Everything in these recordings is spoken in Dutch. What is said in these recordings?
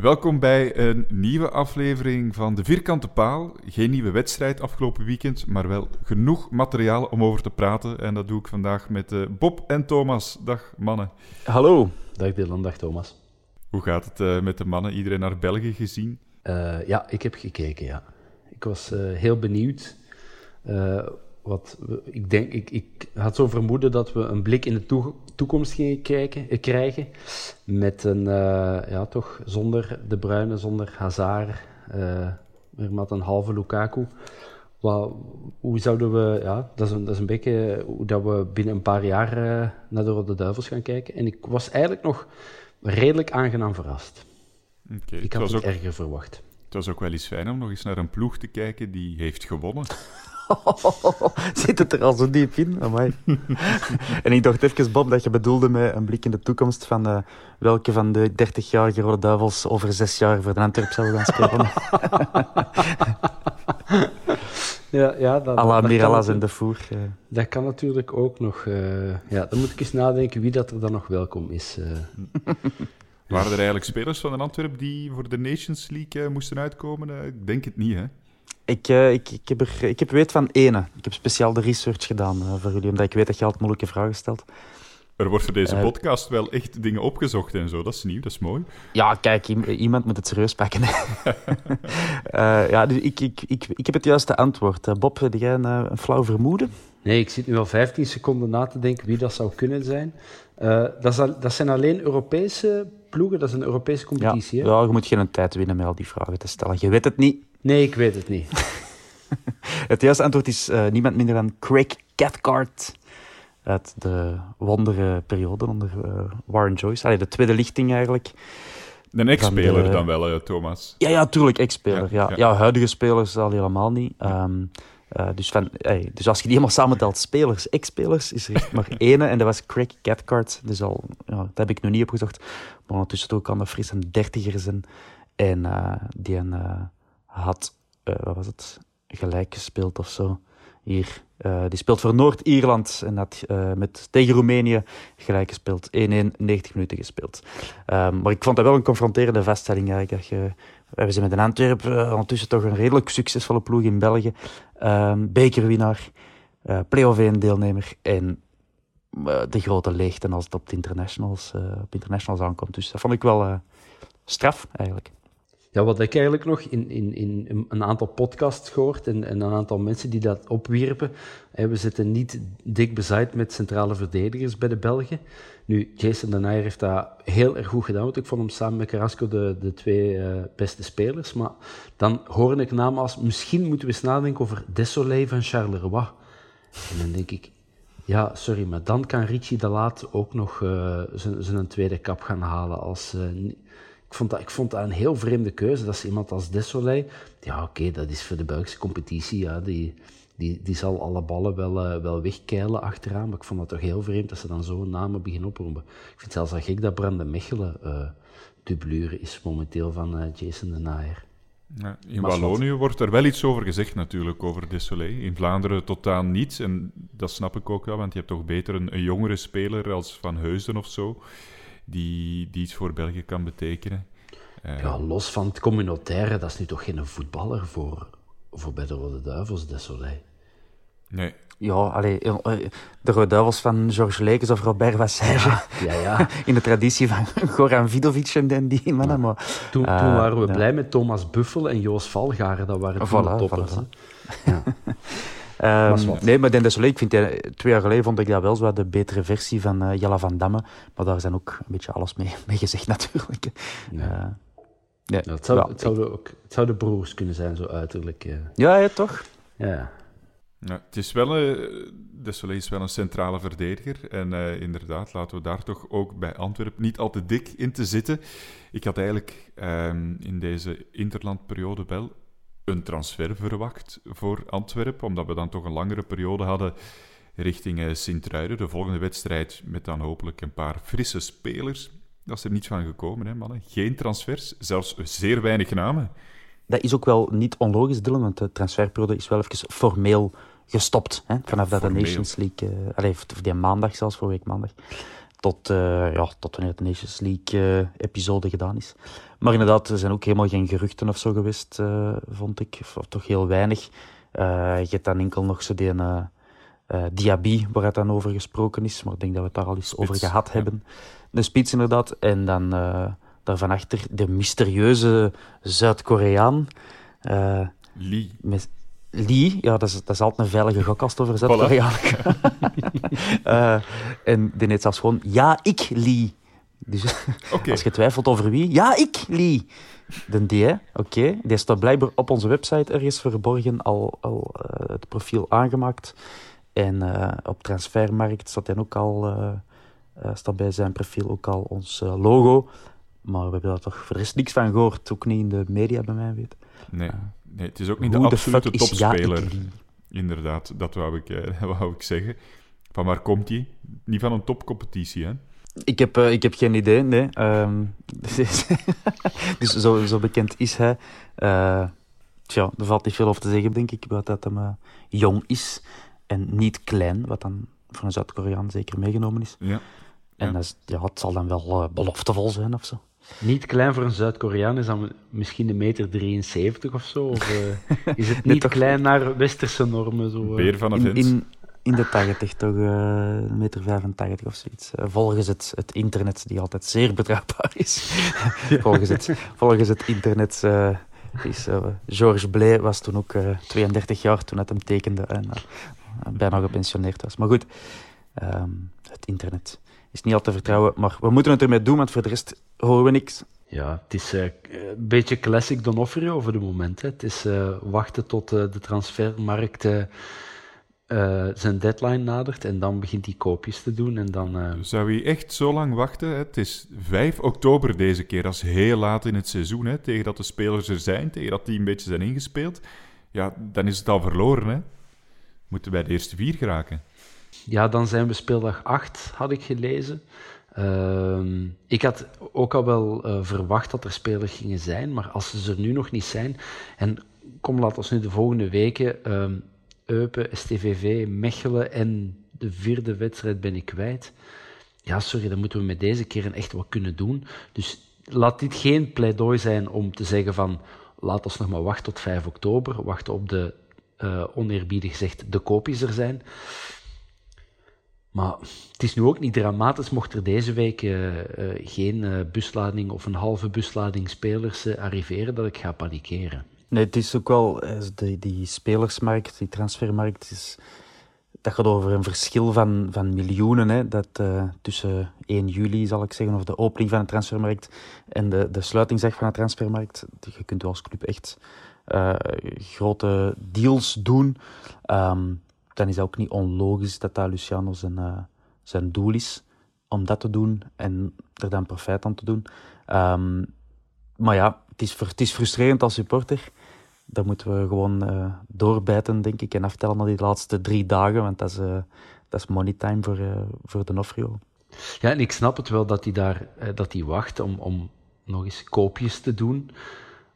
Welkom bij een nieuwe aflevering van De Vierkante Paal. Geen nieuwe wedstrijd afgelopen weekend, maar wel genoeg materiaal om over te praten. En dat doe ik vandaag met eh, Bob en Thomas. Dag mannen. Hallo. Dag Dylan, dag Thomas. Hoe gaat het eh, met de mannen? Iedereen naar België gezien? Uh, ja, ik heb gekeken, ja. Ik was heel benieuwd. Uh, wat we, ik, denk, ik, ik had zo vermoeden dat we een blik in de toe, toekomst gingen kijken, krijgen. Met een, ja, toch zonder De Bruyne, zonder Hazard, maar met een halve Lukaku. Wat, hoe zouden we, ja, dat is, een, dat is een beetje hoe dat we binnen een paar jaar naar de Rode Duivels gaan kijken. En ik was eigenlijk nog redelijk aangenaam verrast. Okay, ik had het, het ook... erger verwacht. Het was ook wel eens fijn om nog eens naar een ploeg te kijken die heeft gewonnen. Zit het er al zo diep in? Amai. en ik dacht even, Bob, dat je bedoelde met een blik in de toekomst van uh, welke van de 30-jarige Rode Duivels over zes jaar voor de Antwerp zouden gaan spelen. ja, ja, dat, à la Mirallas en de Voer. Uh. Dat kan natuurlijk ook nog. Uh, ja, dan moet ik eens nadenken wie dat er dan nog welkom is. Waren er eigenlijk spelers van de Antwerp die voor de Nations League moesten uitkomen? ik denk het niet, hè? Ik, uh, ik, ik, heb er, ik heb weet van ene. Ik heb speciaal de research gedaan uh, voor jullie, omdat ik weet dat je altijd moeilijke vragen stelt. Er wordt voor deze uh, podcast wel echt dingen opgezocht en zo. Dat is nieuw, dat is mooi. Ja, kijk, iemand moet het serieus pakken. ja, dus ik, ik, ik, ik heb het juiste antwoord. Bob, heb jij een, een, flauw vermoeden? Nee, ik zit nu al 15 seconden na te denken wie dat zou kunnen zijn. dat, is al, dat zijn alleen Europese ploegen, dat is een Europese competitie. Ja, ja, je moet geen tijd winnen met al die vragen te stellen. Je weet het niet. Nee, ik weet het niet. het juiste antwoord is uh, niemand minder dan Craig Cathcart. Uit de wondere periode onder uh, Warren Joyce. Allee, de tweede lichting eigenlijk. Een ex-speler de... dan wel, uh, Thomas? Ja, ja, tuurlijk, ex-speler. Ja, ja. ja, huidige spelers al helemaal niet. Um, uh, dus, van, hey, dus als je die helemaal samentelt, spelers, ex-spelers, is er maar één. En dat was Craig Cathcart. Dus al, ja, dat heb ik nog niet opgezocht. Maar ondertussen ook aan de frisse dertiger zijn. En uh, die een, uh, had, wat was het, gelijk gespeeld of zo. Hier, die speelt voor Noord-Ierland en had met, tegen Roemenië gelijk gespeeld. 1-1, 90 minuten gespeeld. Um, maar ik vond dat wel een confronterende vaststelling eigenlijk. Dat je, we zijn met een Antwerp ondertussen toch een redelijk succesvolle ploeg in België. Um, bekerwinnaar, play-off 1 deelnemer en de grote leegte als het op, internationals, op internationals aankomt. Dus dat vond ik wel straf eigenlijk. Ja, wat ik eigenlijk nog in, in, in een aantal podcasts gehoord en, en een aantal mensen die dat opwierpen. we zitten niet dik bezaaid met centrale verdedigers bij de Belgen. Nu, Jason Denayer heeft dat heel erg goed gedaan, want ik vond hem samen met Carrasco de, de twee uh, beste spelers. Maar dan hoor ik namen als, misschien moeten we eens nadenken over Desolé van Charleroi. En dan denk ik, ja, sorry, maar dan kan Richie de Laat ook nog uh, zijn tweede kap gaan halen als... Uh, ik vond, dat, ik vond dat een heel vreemde keuze. Dat is iemand als Desolé. Ja, oké, okay, dat is voor de Belgische competitie. Ja, die, die, die zal alle ballen wel, uh, wel wegkeilen achteraan. Maar ik vond dat toch heel vreemd dat ze dan zo namen beginnen oproepen. Ik vind zelfs dat gek dat Brande Mechelen uh, dublure is momenteel van uh, Jason de Naer. Ja, in Wallonië wordt er wel iets over gezegd natuurlijk, over Desolé. In Vlaanderen totaal niet. En dat snap ik ook wel, want je hebt toch beter een, een jongere speler als Van Heusden of zo, die, die iets voor België kan betekenen. ja, los van het communautaire, dat is nu toch geen voetballer voor, voor bij de Rode Duivels, Desolé. Nee. Ja, allee, eh, de Rode Duivels van Georges Lekes of Robert Vassage. Ja, ja, ja. In de traditie van Goran Vidovic en die mannen. Maar, toen, uh, toen waren we ja. blij met Thomas Buffel en Joost Valgaren. Dat waren voilà, toppers. Voilà. Ja. um, nee, maar Den Desolé, ik vind hij, twee jaar geleden vond ik dat wel zo de betere versie van uh, Jella van Damme. Maar daar zijn ook een beetje alles mee, mee gezegd natuurlijk. Nee. Uh, het, zou, het, zouden ook, het zouden broers kunnen zijn, zo uiterlijk. Ja, ja toch? Ja. Ja, het is wel een, de Soleil is wel een centrale verdediger. En uh, inderdaad, laten we daar toch ook bij Antwerpen niet al te dik in te zitten. Ik had eigenlijk um, in deze interlandperiode wel een transfer verwacht voor Antwerpen, omdat we dan toch een langere periode hadden richting uh, Sint-Truiden. De volgende wedstrijd met dan hopelijk een paar frisse spelers. Dat is er niet van gekomen, hè, mannen. Geen transfers, zelfs zeer weinig namen. Dat is ook wel niet onlogisch, Dylan, want de transferperiode is wel even formeel gestopt. Hè? Vanaf dat de Nations League, uh, allez, die maandag zelfs, voor week maandag, tot, uh, ja, tot wanneer de Nations League-episode uh, gedaan is. Maar inderdaad, er zijn ook helemaal geen geruchten of zo geweest, vond ik. Of, of, toch heel weinig. je hebt dan enkel nog zo die Diaby, waar het dan over gesproken is. Maar ik denk dat we het daar al eens spits, over gehad ja. hebben. De spits inderdaad. En dan daarvan achter de mysterieuze Zuid-Koreaan. Lee. Met, Lee, ja, dat is, dat is altijd een veilige gok als het over Zuid-Korea uh, En die heet zelfs gewoon Ja, ik Lee. Dus okay. als je twijfelt over wie, ja, ik Lee. De die, oké. Okay. Die staat blijkbaar op onze website ergens verborgen, al, al uh, het profiel aangemaakt. En uh, op Transfermarkt staat hij ook al, staat bij zijn profiel ook al ons logo. Maar we hebben daar toch voor niks van gehoord, ook niet in de media bij mij weet. Nee. Nee, het is ook niet de absolute topspeler. Inderdaad, dat wou ik, uh, wou ik zeggen. Van waar komt hij? Niet van een topcompetitie, hè? Ik heb, uh, ik heb geen idee, nee. Um, dus zo, zo bekend is hij. Uh, tja, er valt niet veel over te zeggen, denk ik. Wat dat hem jong is en niet klein, wat dan voor een Zuid-Koreaan zeker meegenomen is. Ja. En ja. Dat ja, het zal dan wel beloftevol zijn of zo. Niet klein voor een Zuid-Koreaan, is dan misschien een meter 73 of zo? Of uh, is het niet klein naar westerse normen? Zo, uh... van een in, in, in, de 80 toch, uh, een meter 85 of zoiets. volgens het, het internet, die altijd zeer betrouwbaar is. volgens, het, volgens het internet is Georges Blay was toen ook 32 jaar toen het hem tekende en bijna gepensioneerd was. Maar goed, um, het internet is niet al te vertrouwen. Maar we moeten het ermee doen, want voor de rest horen we niks. Ja, het is uh, een beetje classic Donofrio over de moment. Hè. Het is uh, wachten tot uh, de transfermarkt zijn deadline nadert en dan begint hij koopjes te doen. En dan, Zou hij echt zo lang wachten? Hè? Het is 5 oktober deze keer, dat is heel laat in het seizoen. Hè? Tegen dat de spelers er zijn, tegen dat die een beetje zijn ingespeeld. Ja, dan is het al verloren. Hè? Moeten wij de eerste vier geraken. Ja, dan zijn we speeldag 8, had ik gelezen. Uh, ik had ook al wel uh, verwacht dat er spelers gingen zijn, maar als ze er nu nog niet zijn. En kom, laat ons nu de volgende weken. Uh, Eupen, STVV, Mechelen en de vierde wedstrijd ben ik kwijt. Ja, sorry, dan moeten we met deze keer echt wat kunnen doen. Dus laat dit geen pleidooi zijn om te zeggen van. Laat ons nog maar wachten tot 5 oktober. Wachten op de, uh, oneerbiedig gezegd, de kopies er zijn. Maar het is nu ook niet dramatisch mocht er deze week uh, uh, geen uh, buslading of een halve buslading spelers arriveren, dat ik ga panikeren. Nee, het is ook wel, die, die spelersmarkt, die transfermarkt, is, dat gaat over een verschil van, van miljoenen. Hè, dat tussen 1 juli, zal ik zeggen, of de opening van de transfermarkt en de, de sluitingsdag van de transfermarkt. Je kunt als club echt grote deals doen. Um, dan is het ook niet onlogisch dat dat Luciano zijn, uh, zijn doel is om dat te doen en er dan profijt aan te doen. Um, maar ja, het is, het is frustrerend als supporter. daar moeten we gewoon uh, doorbijten, denk ik, en aftellen naar die laatste drie dagen, want dat is, uh, dat is money time voor, voor de Nofrio. Ja, en ik snap het wel dat hij daar dat hij wacht om, om nog eens koopjes te doen.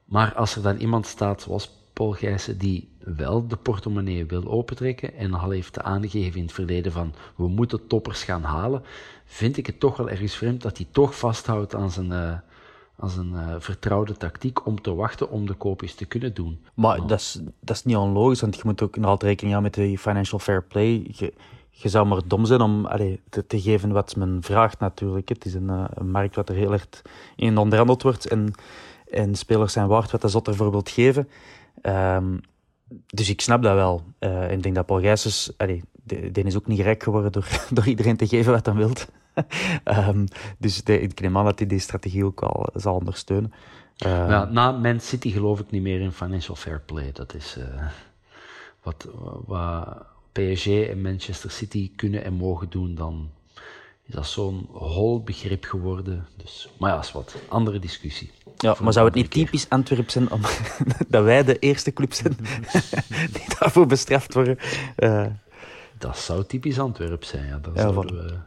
Maar als er dan iemand staat zoals Paul Gijssen, die wel de portemonnee wil opentrekken en al heeft aangegeven in het verleden van we moeten toppers gaan halen, vind ik het toch wel ergens vreemd dat hij toch vasthoudt aan zijn, uh, aan zijn uh, vertrouwde tactiek om te wachten om de koopjes te kunnen doen. Maar dat, is, dat is niet onlogisch, want je moet ook nog altijd rekening houden met de financial fair play. Je, je zou maar dom zijn om allee, te, te, geven wat men vraagt natuurlijk. Het is een, uh, een markt wat er heel erg in onderhandeld wordt en, en spelers zijn waard wat de Zot wilt geven. Um, dus ik snap dat wel. Uh, ik denk dat Paul Gijsens, die, is ook niet rijk geworden door, door iedereen te geven wat hij wilt. um, dus de, ik neem aan dat hij die strategie ook wel zal ondersteunen. Uh, na Man City geloof ik niet meer in financial fair play. Dat is uh, wat, wat PSG en Manchester City kunnen en mogen doen, dan is dat zo'n hol begrip geworden. Dus, maar ja, dat is wat andere discussie. Ja, maar zou het niet typisch Antwerp zijn om, dat wij de eerste club zijn die daarvoor bestraft worden? Uh. Dat zou typisch Antwerp zijn, ja. Dat, ja, we,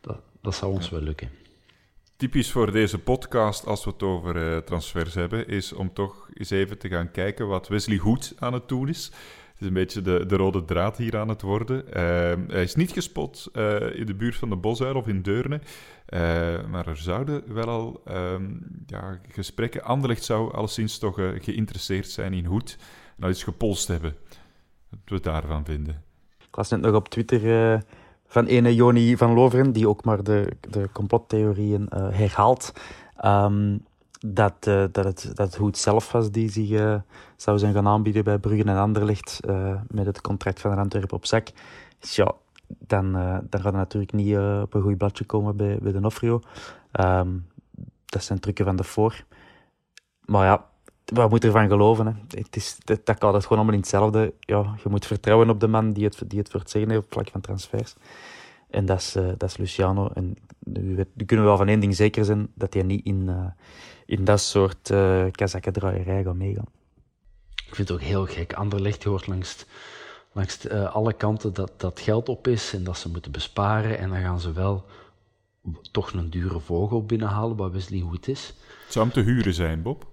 dat, dat zou ons wel lukken. Typisch voor deze podcast, als we het over uh, transfers hebben, is om toch eens even te gaan kijken wat Wesley Hoed aan het doen is. Het is een beetje de, de rode draad hier aan het worden. Uh, hij is niet gespot uh, in de buurt van de Bosuil of in Deurne. Uh, maar er zouden wel al um, ja, gesprekken. Anderlecht zou alleszins toch geïnteresseerd zijn in Hoed. En al iets gepolst hebben. Wat we daarvan vinden. Ik las net nog op Twitter van ene Joni van Loveren, die ook maar de, de complottheorieën herhaalt. Um, dat, uh, dat, het, dat Hoed zelf was die zich uh, zou zijn gaan aanbieden bij Brugge en Anderlecht uh, met het contract van Antwerpen op zak. Dus ja, dan, dan gaat het natuurlijk niet op een goed bladje komen bij, bij de Nofrio. Um, dat zijn trucken van de voor. Maar ja, wat moet ervan geloven? Hè? Het is, dat, kan het gewoon allemaal in hetzelfde. Ja, je moet vertrouwen op de man die het, die het voor het zeggen heeft op vlak van transfers. En dat is, dat is Luciano. En nu, nu, kunnen we wel van één ding zeker zijn, dat hij niet in in dat soort uh, kazakkendraaierij gaan meegaan. Ik vind het ook heel gek. Anderlecht hoort langs, langs uh, alle kanten dat, dat geld op is en dat ze moeten besparen. En dan gaan ze wel toch een dure vogel binnenhalen, wat Wesley goed is. Het zou hem te huren zijn, Bob?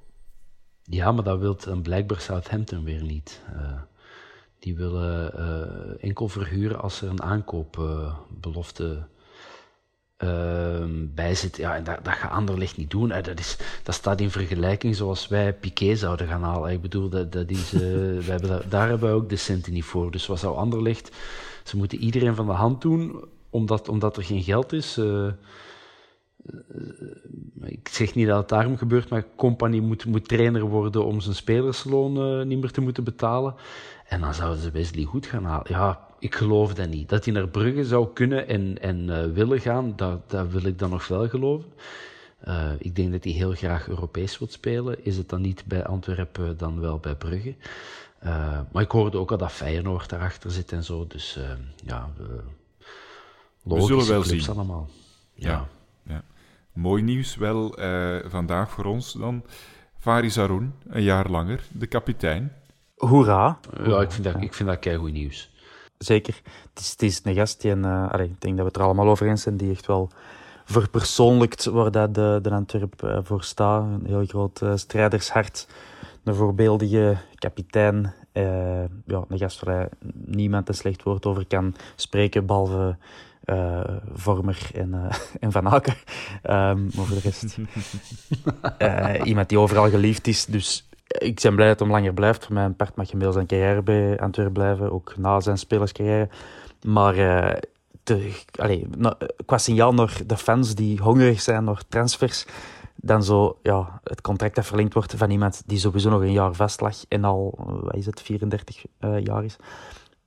Ja, maar dat wil een blijkbaar Southampton weer niet. Uh, die willen uh, enkel verhuren als er een aankoopbelofte uh, bij zit. Ja, en dat, dat gaat Anderlecht niet doen. Dat, is, dat staat in vergelijking zoals wij Piqué zouden gaan halen. Ik bedoel, dat, dat is, wij hebben daar, hebben we ook de centen niet voor. Dus wat zou Anderlecht... Ze moeten iedereen van de hand doen, omdat, omdat er geen geld is. Uh, ik zeg niet dat het daarom gebeurt, maar Company moet, moet trainer worden om zijn spelersloon niet meer te moeten betalen. En dan zouden ze Wesley goed gaan halen. Ja, ik geloof dat niet. Dat hij naar Brugge zou kunnen en, en uh, willen gaan, dat, dat wil ik dan nog wel geloven. Uh, ik denk dat hij heel graag Europees wil spelen. Is het dan niet bij Antwerpen, dan wel bij Brugge. Uh, maar ik hoorde ook al dat Feyenoord daarachter zit en zo. Dus ja, we zullen wel zien. allemaal. Ja. ja. ja. Mooi nieuws wel vandaag voor ons dan. Faris Aroen, een jaar langer, de kapitein. Hoera. Ja, ik vind dat, ik vind dat kei goed nieuws zeker. Het is, het is een gast die, uh, allee, ik denk dat we het er allemaal over eens zijn, die echt wel verpersoonlijkt waar dat de, de Antwerp uh, voor staat. Een heel groot uh, strijdershart, een voorbeeldige kapitein. ja, een gast waar niemand een slecht woord over kan spreken, behalve Vormer en, en Van Aken. Um, maar voor de rest iemand die overal geliefd is, dus ik ben blij dat hij langer blijft. Voor mijn part mag je zijn carrière bij Antwerpen blijven, ook na zijn spelerscarrière. Maar uh, qua signaal naar de fans die hongerig zijn naar transfers, dan zo ja, het contract dat verlengd wordt van iemand die sowieso nog een jaar vast lag en al, wat is het, 34 uh, eh, jaar is.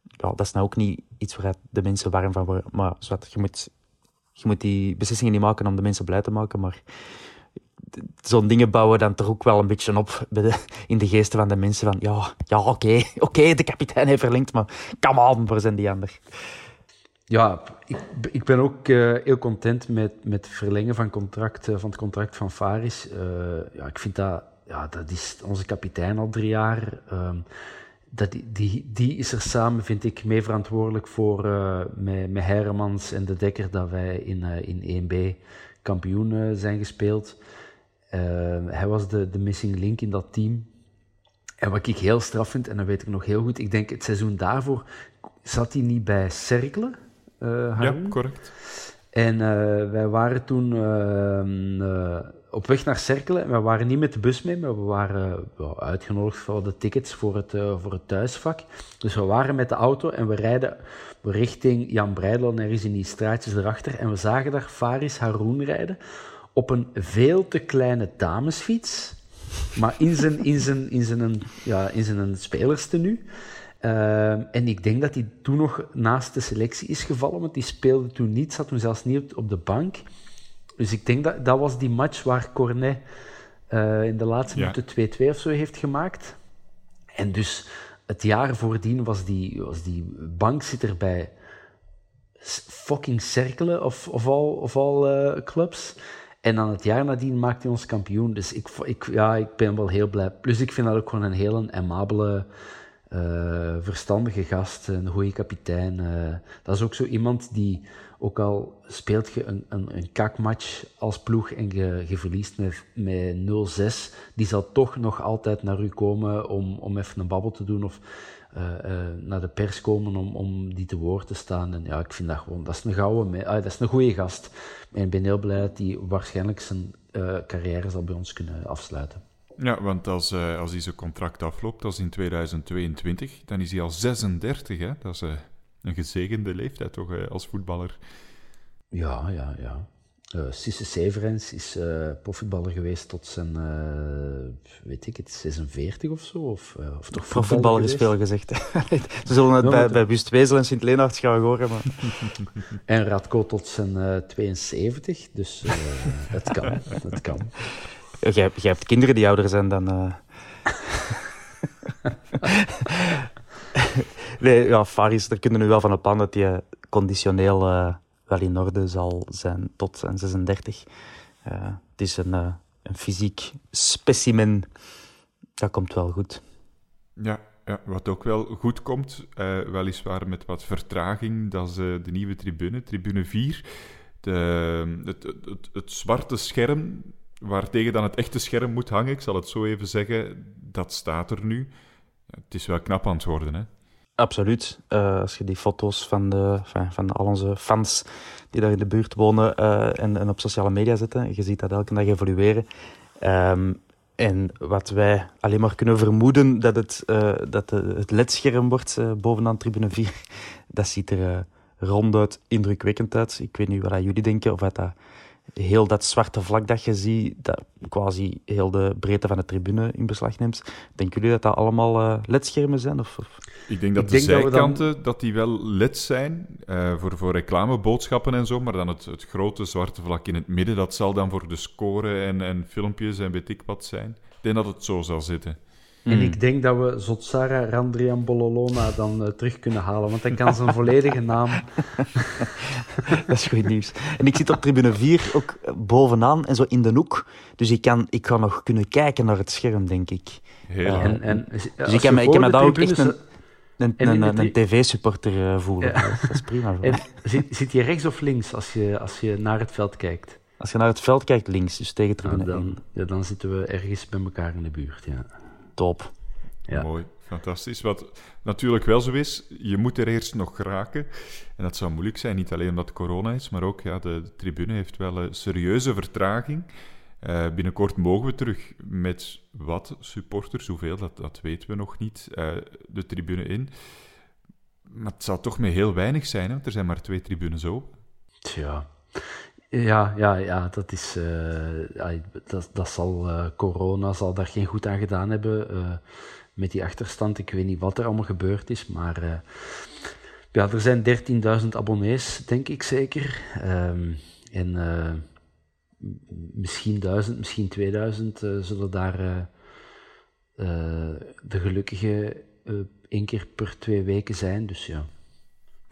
Ja, dat is nou ook niet iets waar de mensen warm van worden. Maar je, moet, je moet die beslissingen niet maken om de mensen blij te maken, maar zo'n dingen bouwen dan toch ook wel een beetje op in de geesten van de mensen. Van ja, ja oké, oké, de kapitein heeft verlengd, maar come on, waar zijn die ander? Ja, ik, ik ben ook uh, heel content met, met het verlengen van, contract, uh, van het contract van Faris. Uh, ja, ik vind dat ja, dat is onze kapitein al drie jaar. Ehm, dat die, die, is er samen, vind ik, mee verantwoordelijk voor met, met Hermans en de Dekker dat wij in, in 1B kampioen uh, zijn gespeeld. Hij was de, de missing link in dat team. En wat ik heel straf vind, en dat weet ik nog heel goed, ik denk het seizoen daarvoor zat hij niet bij Cerkelen. ja, correct. En wij waren toen ehm, op weg naar Cerkelen. We waren niet met de bus mee, maar we waren uitgenodigd voor de tickets voor het, uh, voor het thuisvak. Dus we waren met de auto en we rijden richting Jan Breidel en er is in die straatjes erachter. En we zagen daar Faris Haroun rijden op een veel te kleine damesfiets. Maar in zijn, in zijn, in zijn, ja, in zijn spelerstenu. Uh, en ik denk dat hij toen nog naast de selectie is gevallen, want die speelde toen niet, zat toen zelfs niet op de bank. Dus ik denk dat dat was die match waar Cornet uh, in de laatste ja. minuten 2-2 of zo heeft gemaakt. En dus het jaar voordien was die, was die bankzitter bij fucking Cerkelen of, of al, of al uh, clubs. En dan het jaar nadien maakte hij ons kampioen. Dus ik, ik, ja, ik ben wel heel blij. Plus ik vind dat ook gewoon een heel amabele, uh, verstandige gast. Een goede kapitein. Uh, dat is ook zo iemand die ook al speelt je een, een, een kakmatch als ploeg en je, je verliest met, met 0-6, die zal toch nog altijd naar u komen om, om even een babbel te doen of naar de pers komen om, om die te woord te staan. En ja, ik vind dat gewoon, dat is een gouden, ah, dat is een goede gast. En ik ben heel blij dat hij waarschijnlijk zijn uh, carrière zal bij ons kunnen afsluiten. Ja, want als, als hij zijn contract afloopt, dat is in 2022, dan is hij al 36, hè? Dat is een gezegende leeftijd toch uh, als voetballer. Ja, ja, ja. Uh, Sisse Severens is uh, profvoetballer geweest tot zijn, weet ik het, 46 of zo? Of, of toch profvoetballer is veel gezegd. Ze zullen het bij, bij Bust Wezel en Sint-Leenaerts gaan horen. Maar... en Radko tot zijn 72, dus het kan, het kan. Jij, jij, hebt kinderen die ouder zijn dan... nee, ja, Faris, daar kunnen we nu wel van op aan dat hij conditioneel uh, wel in orde zal zijn tot zijn 36. Uh, het is een, uh, een fysiek specimen. Dat komt wel goed. Ja, ja, wat ook wel goed komt, weliswaar met wat vertraging, dat is de nieuwe tribune, tribune 4. De, het, het, het, zwarte scherm, waartegen dan het echte scherm moet hangen, ik zal het zo even zeggen, dat staat er nu. Het is wel knap aan het worden, hè? Absoluut. Uh, als je die foto's van, de, van, van al onze fans die daar in de buurt wonen uh, en, en, op sociale media zetten, je ziet dat elke dag evolueren. Um, en wat wij alleen maar kunnen vermoeden dat het, uh, dat het ledscherm wordt bovenaan tribune 4, dat ziet er ronduit indrukwekkend uit. Ik weet niet wat jullie denken, of dat heel dat zwarte vlak dat je ziet, dat quasi heel de breedte van de tribune in beslag neemt. Denken jullie dat dat allemaal uh, ledschermen zijn? Of, of? Ik denk dat Ik de denk zijkanten dat, dan... dat, die wel led zijn, uh, voor, voor reclameboodschappen en zo, maar dan het, het grote zwarte vlak in het midden, dat zal dan voor de score en, en filmpjes en weet ik wat zijn. Ik denk dat het zo zal zitten. En hmm. ik denk dat we Zotsara Randrian Bololona dan uh, terug kunnen halen, want hij kan zijn volledige naam. dat is goed nieuws. En ik zit op tribune 4 ook bovenaan en zo in de hoek. Dus ik kan, ik kan nog kunnen kijken naar het scherm, denk ik. Heerlijk. En, en, dus ik kan, ik kan me daar ook echt een, een, een, een, een tv-supporter uh, voelen. Ja. Dat, is prima. En zit, zit je rechts of links als je, als je naar het veld kijkt? Als je naar het veld kijkt, links, dus tegen tribune ah, dan, Ja, dan zitten we ergens bij elkaar in de buurt, ja top. Ja. Mooi, fantastisch. Wat natuurlijk wel zo is, je moet er eerst nog geraken. En dat zou moeilijk zijn, niet alleen omdat corona is, maar ook ja, de, tribune heeft wel een serieuze vertraging. Uh, binnenkort mogen we terug met wat supporters, hoeveel, dat, dat weten we nog niet, uh, de tribune in. Maar het zal toch met heel weinig zijn, hè? want er zijn maar twee tribunes open. Tja, ja, ja, ja dat is. Uh, dat, dat zal, uh, corona zal daar geen goed aan gedaan hebben. Uh, met die achterstand. Ik weet niet wat er allemaal gebeurd is. Maar ja, er zijn 13.000 abonnees, denk ik zeker. Um, en misschien 1000, misschien 2000 zullen daar de gelukkige één keer per twee weken zijn. Dus ja.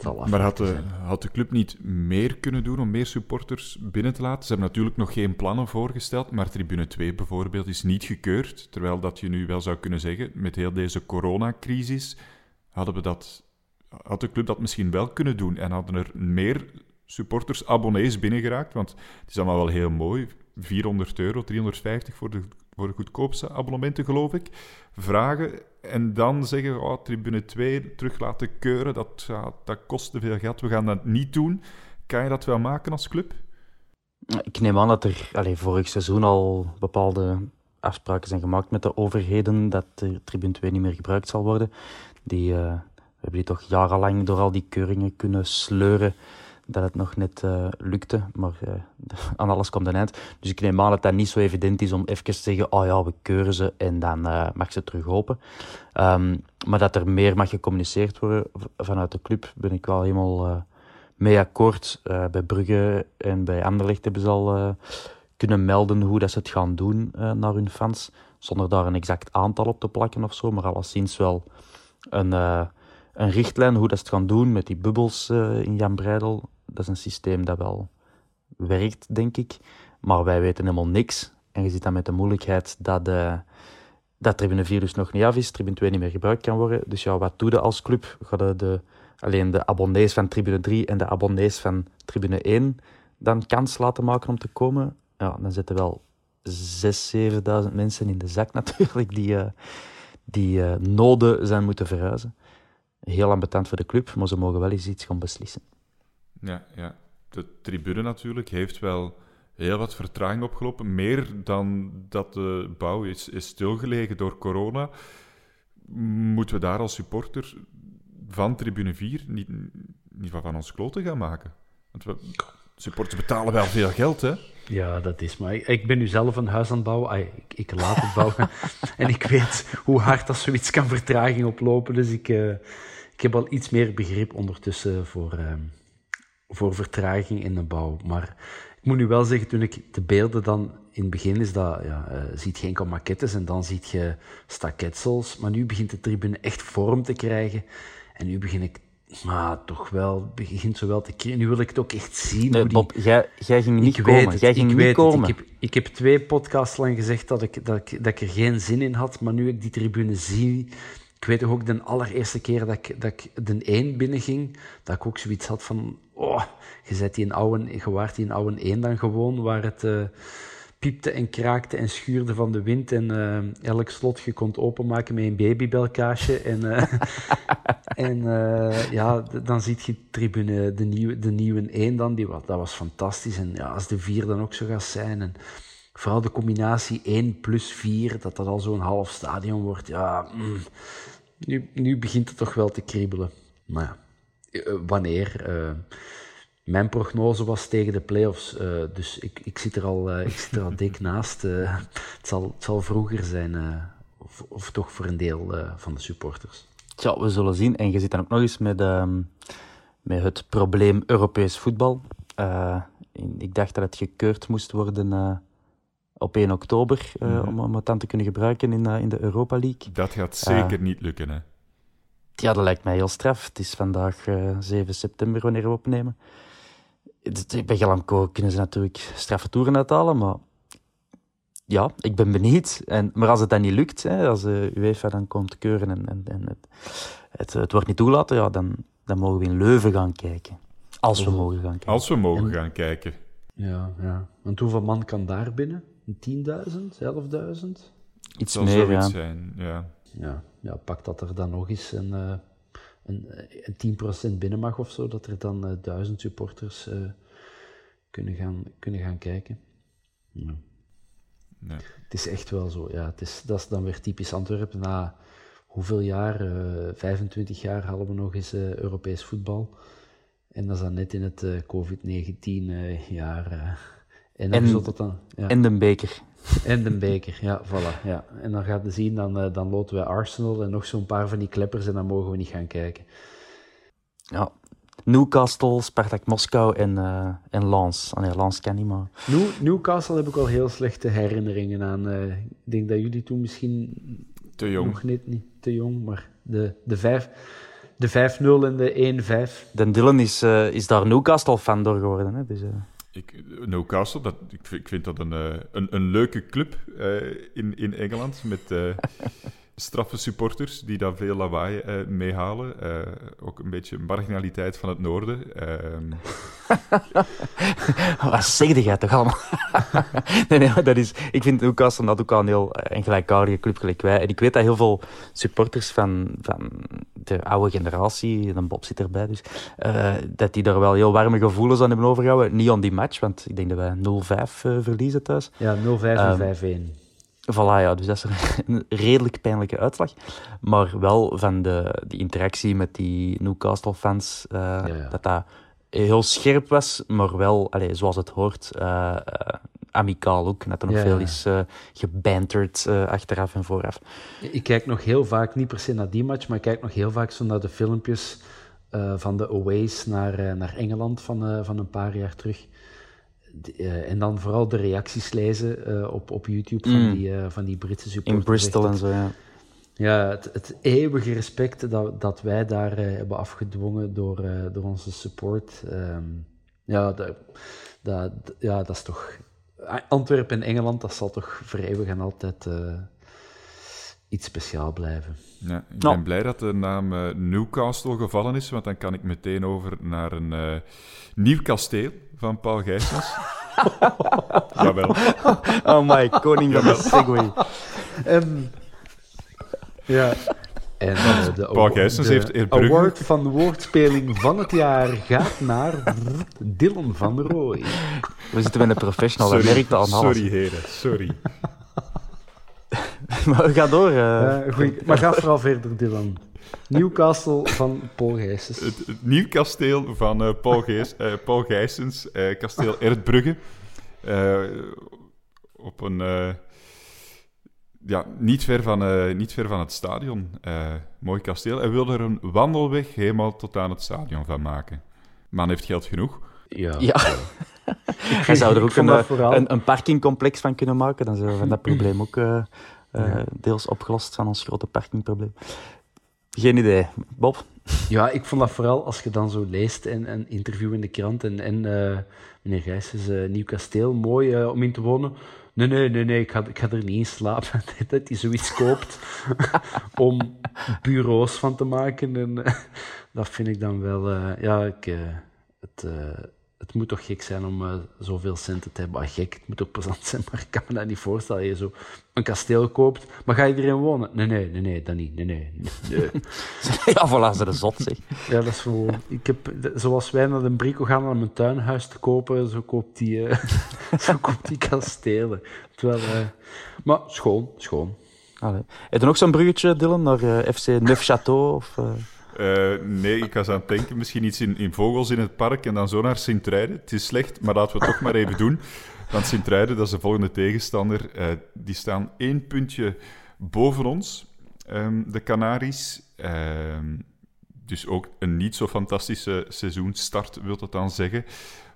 Maar had de, had de club niet meer kunnen doen om meer supporters binnen te laten? Ze hebben natuurlijk nog geen plannen voorgesteld, maar tribune 2 bijvoorbeeld is niet gekeurd. Terwijl dat je nu wel zou kunnen zeggen, met heel deze coronacrisis, hadden we dat, had de club dat misschien wel kunnen doen en hadden er meer supporters, abonnees binnengeraakt. Want het is allemaal wel heel mooi. 400 euro, 350 voor de, voor de goedkoopste abonnementen, geloof ik. Vragen en dan zeggen, oh, tribune 2 terug laten keuren, dat, dat kost te veel geld, we gaan dat niet doen. Kan je dat wel maken als club? Ik neem aan dat er allez, vorig seizoen al bepaalde afspraken zijn gemaakt met de overheden dat de tribune 2 niet meer gebruikt zal worden. Die, we hebben die toch jarenlang door al die keuringen kunnen sleuren dat het nog net uh, lukte. Maar uh, aan alles komt een eind. Dus ik neem aan dat dat niet zo evident is om even te zeggen: oh ja, we keuren ze en dan uh, mag ze terug open. Um, maar dat er meer mag gecommuniceerd worden vanuit de club, ben ik wel helemaal mee akkoord. bij Brugge en bij Anderlecht hebben ze al kunnen melden hoe dat ze het gaan doen naar hun fans. Zonder daar een exact aantal op te plakken of zo, maar alleszins wel een een richtlijn hoe dat ze het gaan doen met die bubbels in Jan Breidel dat is een systeem dat wel werkt, denk ik. Maar wij weten helemaal niks. En je ziet dan met de moeilijkheid dat, de, dat tribune 4 dus nog niet af is, tribune 2 niet meer gebruikt kan worden. Dus ja, wat doe je als club? Ga je de, alleen de abonnees van tribune 3 en de abonnees van tribune 1 dan kans laten maken om te komen? Ja, dan zitten wel 6.000, 7.000 mensen in de zak natuurlijk die, uh, die uh, noden zijn moeten verhuizen. Heel ambetant voor de club, maar ze mogen wel eens iets gaan beslissen. Ja, ja. De tribune natuurlijk heeft wel heel wat vertraging opgelopen. Meer dan dat de bouw is, is stilgelegen door corona. Moeten we daar als supporter van tribune 4 niet, niet van ons kloten gaan maken? Want we, supporters betalen wel veel geld, hè? Ja, dat is maar. Ik ben nu zelf een huis aan het bouwen. ik, ik, laat het bouwen. en ik weet hoe hard dat zoiets kan vertraging oplopen. Dus ik, uh, ik heb al iets meer begrip ondertussen voor, uh, voor vertraging in de bouw. Maar ik moet nu wel zeggen, toen ik de beelden dan in het begin is dat, ja, uh, ziet enkel maquettes en dan ziet je staketsels. Maar nu begint de tribune echt vorm te krijgen. En nu begin ik maar toch wel, begint zo wel te keren. Nu wil ik het ook echt zien. Nee, Bob, jij, jij ging niet komen. jij ging niet komen. Ik heb, ik heb twee podcasts lang gezegd dat ik, dat, ik, dat ik er geen zin in had. Maar nu ik die tribune zie, ik weet ook de allereerste keer dat ik, dat ik de 1 binnenging, dat ik ook zoiets had van, oh, je, zet die oude, je waart die oude 1 dan gewoon, waar het uh, piepte en kraakte en schuurde van de wind en uh, elk slot je kon openmaken met een babybelkaasje. En, uh, en ja, dan ziet je tribune, de nieuwe, de nieuwe 1 dan, die, dat was fantastisch. En ja, als de 4 dan ook zo gaat zijn... En, vooral de combinatie 1 plus 4, dat dat al zo'n half stadion wordt. Ja, mm, nu, nu begint het toch wel te kriebelen. Maar ja, eh, wanneer? Uh, mijn prognose was tegen de playoffs, uh, dus ik, ik, zit er al, ik zit er al dik naast. het, zal, het zal vroeger zijn, of, of, toch voor een deel van de supporters. Ja, we zullen zien. En je zit dan ook nog eens met, ehm, met het probleem Europees voetbal. ik dacht dat het gekeurd moest worden op 1 oktober uh, mm -hmm. om, het dan te kunnen gebruiken in, uh, in de Europa League. Dat gaat zeker uh, niet lukken, hè? Ja, dat lijkt mij heel straf. Het is vandaag 7 september wanneer we opnemen. Bij Galamco kunnen ze natuurlijk straffe toeren uithalen, maar ja, ik ben benieuwd. En, maar als het dan niet lukt, hè, als de UEFA dan komt keuren en, en, en het, het, het, wordt niet toegelaten, ja, dan, dan mogen we in Leuven gaan kijken. Als we mogen gaan kijken. Als we mogen gaan kijken. Ja, ja. Want hoeveel man kan daar binnen? 10.000, 11.000? Iets meer, ja. Zijn, ja. ja. Ja, pak dat er dan nog eens een, uh, een, een 10% binnen mag of zo, dat er dan uh, eh, 1000 supporters uh, kunnen, gaan, kunnen gaan kijken. Ja. Nee. Het is echt wel zo, ja. Het is, dat is dan weer typisch Antwerpen. Na hoeveel jaar, 25 jaar, hadden we nog eens Europees voetbal. En dat is dan net in het COVID-19 jaar en, dan en, dan, ja. en de beker. En de beker, ja, voilà. Ja. En dan gaat je zien, dan, uh, dan loten we Arsenal en nog zo'n paar van die kleppers en dan mogen we niet gaan kijken. Ja, Newcastle, Spartak Moskou en, uh, en Lens. Ah, nee, Lens ken niet, maar... New, Newcastle heb ik wel heel slechte herinneringen aan. Uh, ik denk dat jullie toen misschien... Te jong. Nog net niet te jong, maar de, de vijf... De 5-0 en de 1-5. Den Dylan is, uh, is daar Newcastle-fan door geworden. Hè? Dus, uh... ik, Newcastle, dat, ik, ik vind dat een, een, een leuke club in, in Engeland. Met straffe supporters die daar veel lawaai uh, meehalen. Uh, ook een beetje marginaliteit van het noorden. Uh... Wat zeg jij toch allemaal? nee, nee, dat is, ik vind Newcastle dat ook al een heel een gelijkaardige club gelijk wij. En ik weet dat heel veel supporters van, van de oude generatie, dan Bob zit erbij dus, uh, dat die daar wel heel warme gevoelens aan hebben overgehouden. Niet aan die match, want ik denk dat wij 0-5 verliezen thuis. Ja, 0-5 en 5-1. Voilà, ja, dus dat is een redelijk pijnlijke uitslag. Maar wel van de, die interactie met die Newcastle-fans, uh, dat dat heel scherp was, maar wel, allez, zoals het hoort, uh, uh, amicaal ook. Dat er nog veel is gebanterd achteraf en vooraf. Ik kijk nog heel vaak, niet per se naar die match, maar ik kijk nog heel vaak zo naar de filmpjes van de aways naar, naar Engeland van, van een paar jaar terug. Uh, en dan vooral de reacties lezen uh, op, op YouTube van, mm. die, uh, van die Britse supporters. In Bristol en zo, ja. Ja, het, het eeuwige respect dat, dat wij daar hebben afgedwongen door, door onze support. Um, ja, dat, dat, ja, dat is toch... Antwerpen en Engeland, dat zal toch voor eeuwig en altijd iets speciaal blijven. Ja, ik ben blij dat de naam Newcastle gevallen is, want dan kan ik meteen over naar een nieuw kasteel van Paul Gijsens. Jawel. Oh my, koning van de segway. Um, ja. En uh, de, Paul Gijsens heeft Eerbrugge... award van de woordspeling van het jaar gaat naar Dylan van Rooij. We zitten met een professional, dat merkt al Sorry, heren, sorry. maar ga door. Uh... Uh, maar ga vooral verder, Dylan. Newcastle van Paul Gijsens. Het, het nieuw kasteel van uh, Paul, uh, Paul Gijsens, uh, kasteel Erdbrugge. op een... ja, niet ver, van, niet ver van het stadion. mooi kasteel. Hij wil er een wandelweg helemaal tot aan het stadion van maken. Man heeft geld genoeg. Ja. ja. Hij zou er ook een, een, een, parkingcomplex van kunnen maken. Dan zou we dat probleem ook deels opgelost van ons grote parkingprobleem. Geen idee. Bob? Ja, ik vond dat vooral als je dan zo leest en een interview in de krant en, en uh, meneer Gijsens, uh, Nieuw Kasteel, mooi uh, om in te wonen. Nee, nee, nee, nee, ik ga, ik ga er niet in slapen. dat hij zoiets koopt om bureaus van te maken. En dat vind ik dan wel, ja, ik, het, het moet toch gek zijn om uh, zoveel centen te hebben. Ah, gek, het moet ook plezant zijn, maar ik kan me dat niet voorstellen. Je zo een kasteel koopt, maar ga je erin wonen? Nee, nee, nee, nee, dat niet. Nee, nee, nee. ja, voilà, ze de zot, zeg. Ja, dat is gewoon... Ik heb, zoals wij naar de Brico gaan om een tuinhuis te kopen, zo koopt die, uh, zo koopt die kastelen. Terwijl, uh, maar schoon, schoon. Allee. Heb je nog zo'n bruggetje, Dylan, naar FC Neufchâteau? Of, uh, nee, ik was aan het denken, misschien iets in, in vogels in het park en dan zo naar Sint-Truiden. Het is slecht, maar laten we het toch maar even doen. Want Sint-Truiden, dat is de volgende tegenstander. Uh, die staan één puntje boven ons, um, de Canaries. Uh, dus ook een niet zo fantastische seizoenstart, wil dat dan zeggen.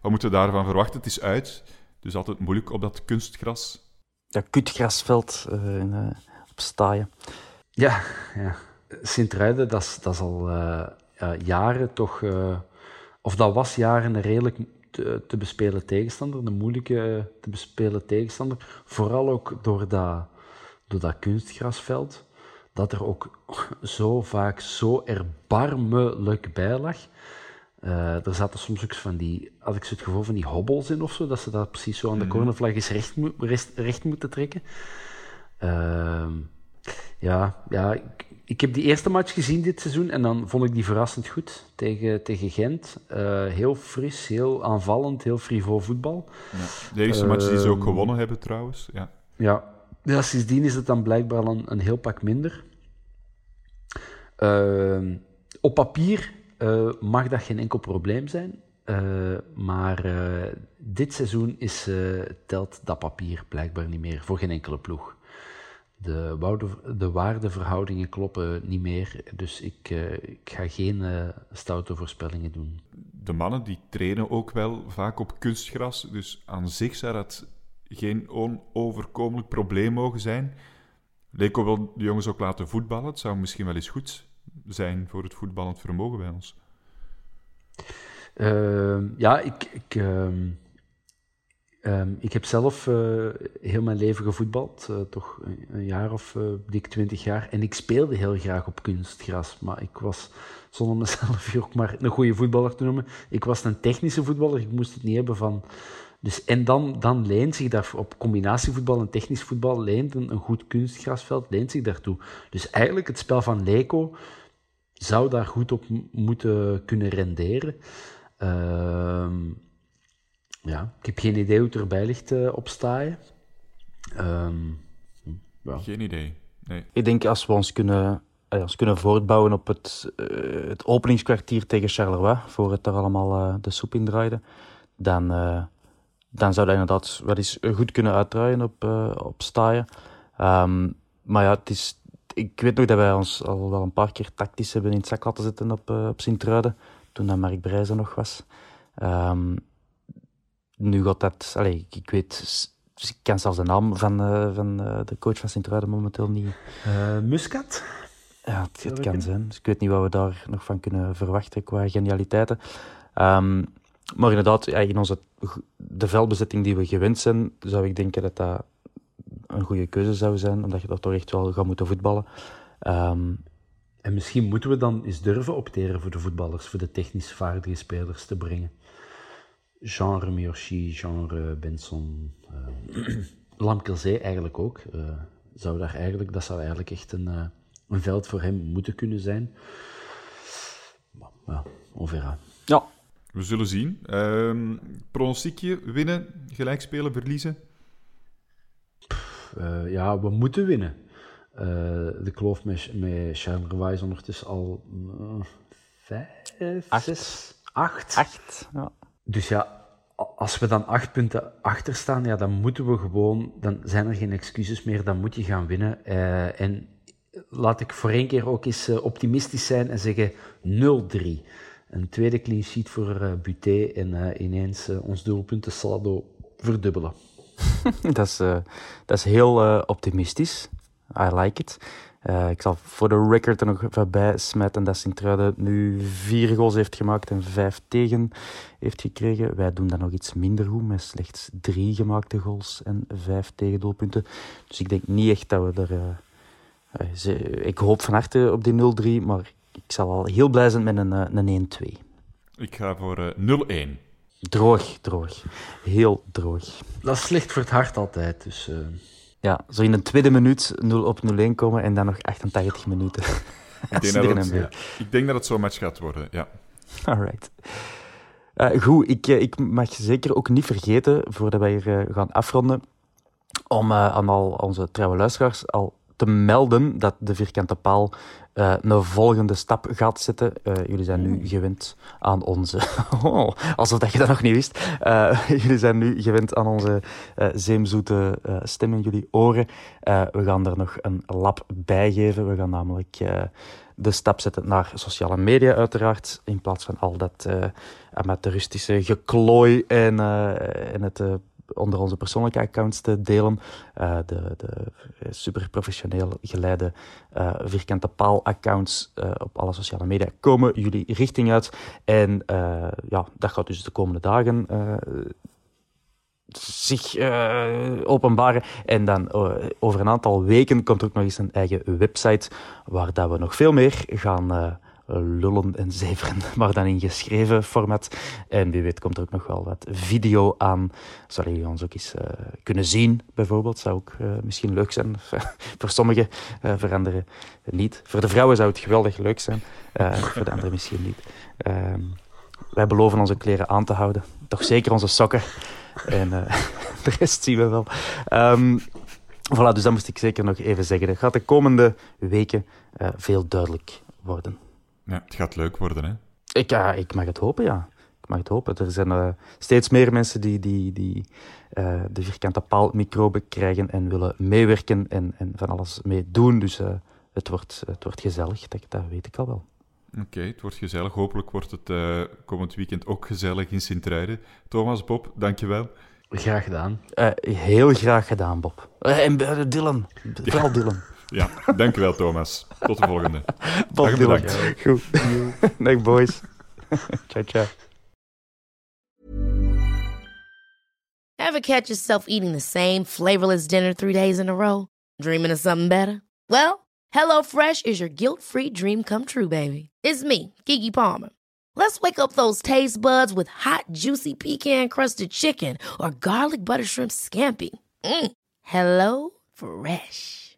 Wat moeten we daarvan verwachten? Het is uit, dus altijd moeilijk op dat kunstgras. Dat kutgrasveld in, op Staaien. Ja, ja. Sint-Truiden, dat is, dat is al uh, jaren toch, uh, of dat was jaren een redelijk te, te, bespelen tegenstander, een moeilijke te bespelen tegenstander. Vooral ook door dat, door dat kunstgrasveld, dat er ook zo vaak zo erbarmelijk bij lag. Er zaten soms ook van die, had ik zo het gevoel van die hobbels in of zo, dat ze dat precies zo aan de mhm. cornervlag eens recht, recht, recht moeten trekken. Uh, ja, ja ik, ik heb die eerste match gezien dit seizoen en dan vond ik die verrassend goed tegen, tegen Gent. Uh, heel fris, heel aanvallend, heel frivol voetbal. Ja. De eerste uh, match die ze ook ehm, gewonnen hebben trouwens. Ja, ja. ja sindsdien is het dan blijkbaar een, een heel pak minder. Uh, op papier eh, mag dat geen enkel probleem zijn. Eh, maar dit seizoen is, telt dat papier blijkbaar niet meer voor geen enkele ploeg de, de waardeverhoudingen kloppen niet meer. Dus ik, uh, ik ga geen uh, stoute voorspellingen doen. De mannen die trainen ook wel vaak op kunstgras. Dus aan zich zou dat geen onoverkomelijk probleem mogen zijn. Leek wel de jongens ook laten voetballen. Het zou misschien wel eens goed zijn voor het voetballend vermogen bij ons? Ehm, ja, ik, ik, ehm, ehm, ik heb zelf uh, heel mijn leven gevoetbald, uh, toch een, jaar of uh, dik twintig jaar. En ik speelde heel graag op kunstgras, maar ik was, zonder mezelf hier ook maar een goede voetballer te noemen, ik was een technische voetballer. Ik moest het niet hebben van... Dus, en dan, dan leent zich daar op combinatievoetbal en technisch voetbal leent een, goed kunstgrasveld leent zich daartoe. Dus eigenlijk het spel van Leco zou daar goed op moeten kunnen renderen. Uh, ja, ik heb geen idee hoe het erbij ligt uh, op staaien. Um, ja. Geen idee. Nee. Ik denk als we ons kunnen, uh, ons kunnen voortbouwen op het, uh, het openingskwartier tegen Charleroi, voor het er allemaal de soep in draaide, dan, dan zou dat inderdaad wel eens goed kunnen uitdraaien op, op staaien. Um, maar ja, het is, ik weet nog dat wij ons al wel een paar keer tactisch hebben in het zak laten zitten op, op Sint-Truiden toen dat Mark Breizen nog was. Um, nu gaat dat... Allez, ik, weet... Ik ken zelfs de naam van, uh, van uh, de coach van Sint-Truiden momenteel niet. Uh, Muscat? Ja, het, het kan zijn. Dus ik weet niet wat we daar nog van kunnen verwachten qua genialiteiten. Um, maar inderdaad, ja, in onze, de veldbezetting die we gewend zijn, zou ik denken dat dat een goede keuze zou zijn, omdat je daar toch echt wel gaat moeten voetballen. Um, en misschien moeten we dan eens durven opteren voor de voetballers, voor de technisch vaardige spelers te brengen. Genre Miyoshi, genre Benson, uh, Lamkelzee eigenlijk ook. Uh, zou daar eigenlijk, dat zou eigenlijk echt een, uh, een veld voor hem moeten kunnen zijn. Maar, ja, onverra. Ja. We zullen zien. Uh, pronostiekje, winnen, gelijk spelen, verliezen? Pff, ja, we moeten winnen. Uh, de kloof met, met Charleroi is ondertussen al uh, vijf, acht. zes, acht. acht ja. Dus ja, als we dan acht punten achter staan, ja, dan moeten we gewoon, dan zijn er geen excuses meer, dan moet je gaan winnen. Uh, en laat ik voor één keer ook eens optimistisch zijn en zeggen 0-3. Een tweede clean sheet voor uh, Buté en ineens ons doelpunten saldo verdubbelen. dat, is, dat is heel optimistisch. I like it. Uh, ik zal voor de record er nog voorbij smijten dat Sint-Truiden nu vier goals heeft gemaakt en vijf tegen heeft gekregen. Wij doen dat nog iets minder goed, met slechts drie gemaakte goals en vijf tegendoelpunten. Dus ik denk niet echt dat we er... Uh, ik hoop van harte op die 0-3, maar ik zal al heel blij zijn met een, een 1-2. Ik ga voor 0-1. Droog, droog. Heel droog. Dat is slecht voor het hart altijd, dus... Ja, zo in de tweede minuut 0 op 0-1 komen en dan nog 88 minuten. ik, denk dat het, ja. ik denk dat het zo'n match gaat worden, ja. Alright. Uh, goed, ik, ik mag zeker ook niet vergeten, voordat wij hier uh, gaan afronden, om uh, aan al onze trouwe luisteraars al te melden dat de vierkante paal uh, een volgende stap gaat zetten. Uh, jullie zijn nu gewend aan onze... Oh, alsof dat je dat nog niet wist. Uh, jullie zijn nu gewend aan onze zeemzoete stem in jullie oren. we gaan er nog een lab bij geven. We gaan namelijk de stap zetten naar sociale media uiteraard. In plaats van al dat amateuristische geklooi en, en het onder onze persoonlijke accounts te delen. Uh, de, de super professioneel geleide uh, vierkante paal accounts uh, op alle sociale media komen jullie richting uit. En ja, dat gaat dus de komende dagen zich openbaren. En dan over een aantal weken komt er ook nog eens een eigen website waar dat we nog veel meer gaan lullen en zeveren, maar dan in geschreven format. En wie weet komt er ook nog wel wat video aan. Zal jullie ons ook eens uh, kunnen zien, bijvoorbeeld. Zou ook uh, misschien leuk zijn. voor sommigen, uh, voor anderen niet. Voor de vrouwen zou het geweldig leuk zijn. voor de anderen misschien niet. Ehm, wij beloven onze kleren aan te houden. Toch zeker onze sokken. En de rest zien we wel. Um, voilà, dus dat moest ik zeker nog even zeggen. Dat gaat de komende weken veel duidelijk worden. Ja, het gaat leuk worden, hè? Ik, uh, ik mag het hopen, ja. Ik mag het hopen. Er zijn uh, steeds meer mensen die, die, die uh, de vierkante paalmicroben krijgen en willen meewerken en, en van alles mee doen. Dus het, wordt, het wordt gezellig, dat, dat weet ik al wel. Oké, okay, het wordt gezellig. Hopelijk wordt het komend weekend ook gezellig in Sint-Truiden. Thomas, Bob, dankjewel. Graag gedaan. heel graag gedaan, Bob. en Dylan. Vooral Dylan. Ja, dankjewel Thomas. Tot de volgende. Bob Dag en Dylan. bedankt. Goed. Dag boys. ciao, ciao. Ever catch yourself eating the same flavorless dinner three days in a row? Dreaming of something better? Well, HelloFresh is your guilt-free dream come true, baby. It's me, Kiki Palmer. Let's wake up those taste buds with hot, juicy pecan-crusted chicken or garlic butter shrimp scampi. Mm. Hello Fresh.